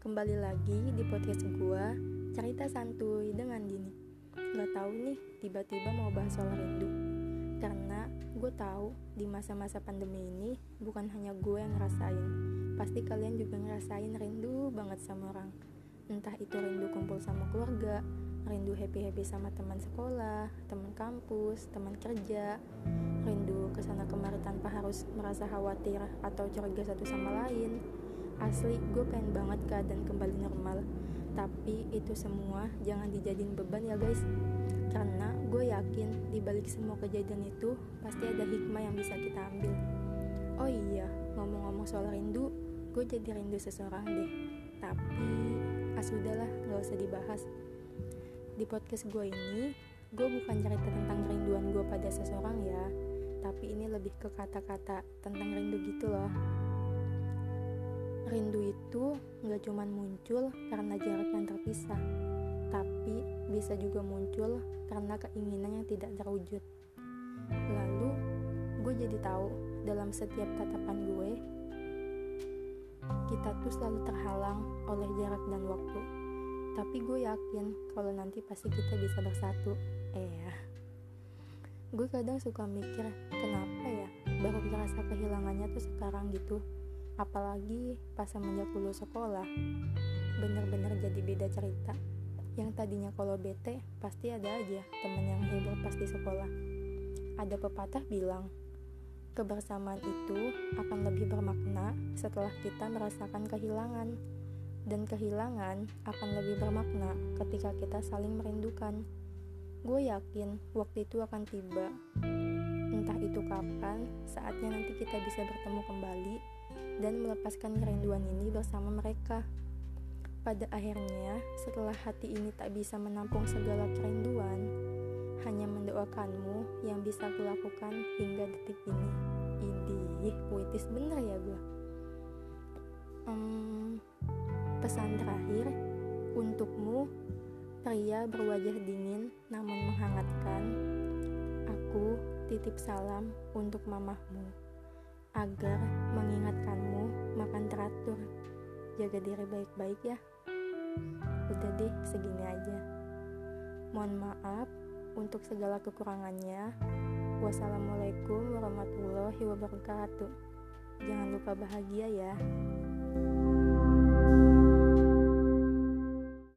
Kembali lagi di podcast gua Cerita santuy dengan Dini. Gak tahu nih tiba-tiba mau bahas soal rindu. Karena gue tahu di masa-masa pandemi ini Bukan hanya gue yang ngerasain. Pasti kalian juga ngerasain rindu banget sama orang. Entah itu rindu kumpul sama keluarga Rindu happy-happy sama teman sekolah, teman kampus, teman kerja. Rindu ke sana kemari tanpa harus merasa khawatir atau curiga satu sama lain Asli, gue pengen banget keadaan kembali normal. Tapi itu semua jangan dijadiin beban ya guys. Karena gue yakin di balik semua kejadian itu pasti ada hikmah yang bisa kita ambil. Oh iya, ngomong-ngomong soal rindu, gue jadi rindu seseorang deh. Tapi, ah sudahlah, gak usah dibahas. Di podcast gue ini, gue bukan cerita tentang kerinduan gue pada seseorang ya, tapi ini lebih ke kata-kata tentang rindu gitu loh. Rindu itu nggak cuma muncul karena jarak yang terpisah, tapi bisa juga muncul karena keinginan yang tidak terwujud. Lalu, gue jadi tahu dalam setiap tatapan gue, kita tuh selalu terhalang oleh jarak dan waktu. Tapi gue yakin kalau nanti pasti kita bisa bersatu. Eh. Gue kadang suka mikir, kenapa ya baru merasa kehilangannya tuh sekarang gitu apalagi pas semenjak lulus sekolah. Bener-bener jadi beda cerita. Yang tadinya kalau bete pasti ada aja temen yang hibur pas di sekolah. Ada pepatah bilang kebersamaan itu akan lebih bermakna setelah kita merasakan kehilangan. Dan kehilangan akan lebih bermakna ketika kita saling merindukan. Gue yakin waktu itu akan tiba. Entah itu kapan saatnya nanti kita bisa bertemu kembali dan melepaskan kerinduan ini bersama mereka. Pada akhirnya, setelah hati ini tak bisa menampung segala kerinduan, hanya mendoakanmu yang bisa kulakukan hingga detik ini. Idih, puitis bener ya gue. Hmm, pesan terakhir untukmu, pria berwajah dingin namun menghangatkan. Aku titip salam untuk mamahmu agar mengingatkanmu makan teratur. Jaga diri baik-baik ya. Udah deh, segini aja. Mohon maaf untuk segala kekurangannya. Wassalamualaikum warahmatullahi wabarakatuh. Jangan lupa bahagia ya.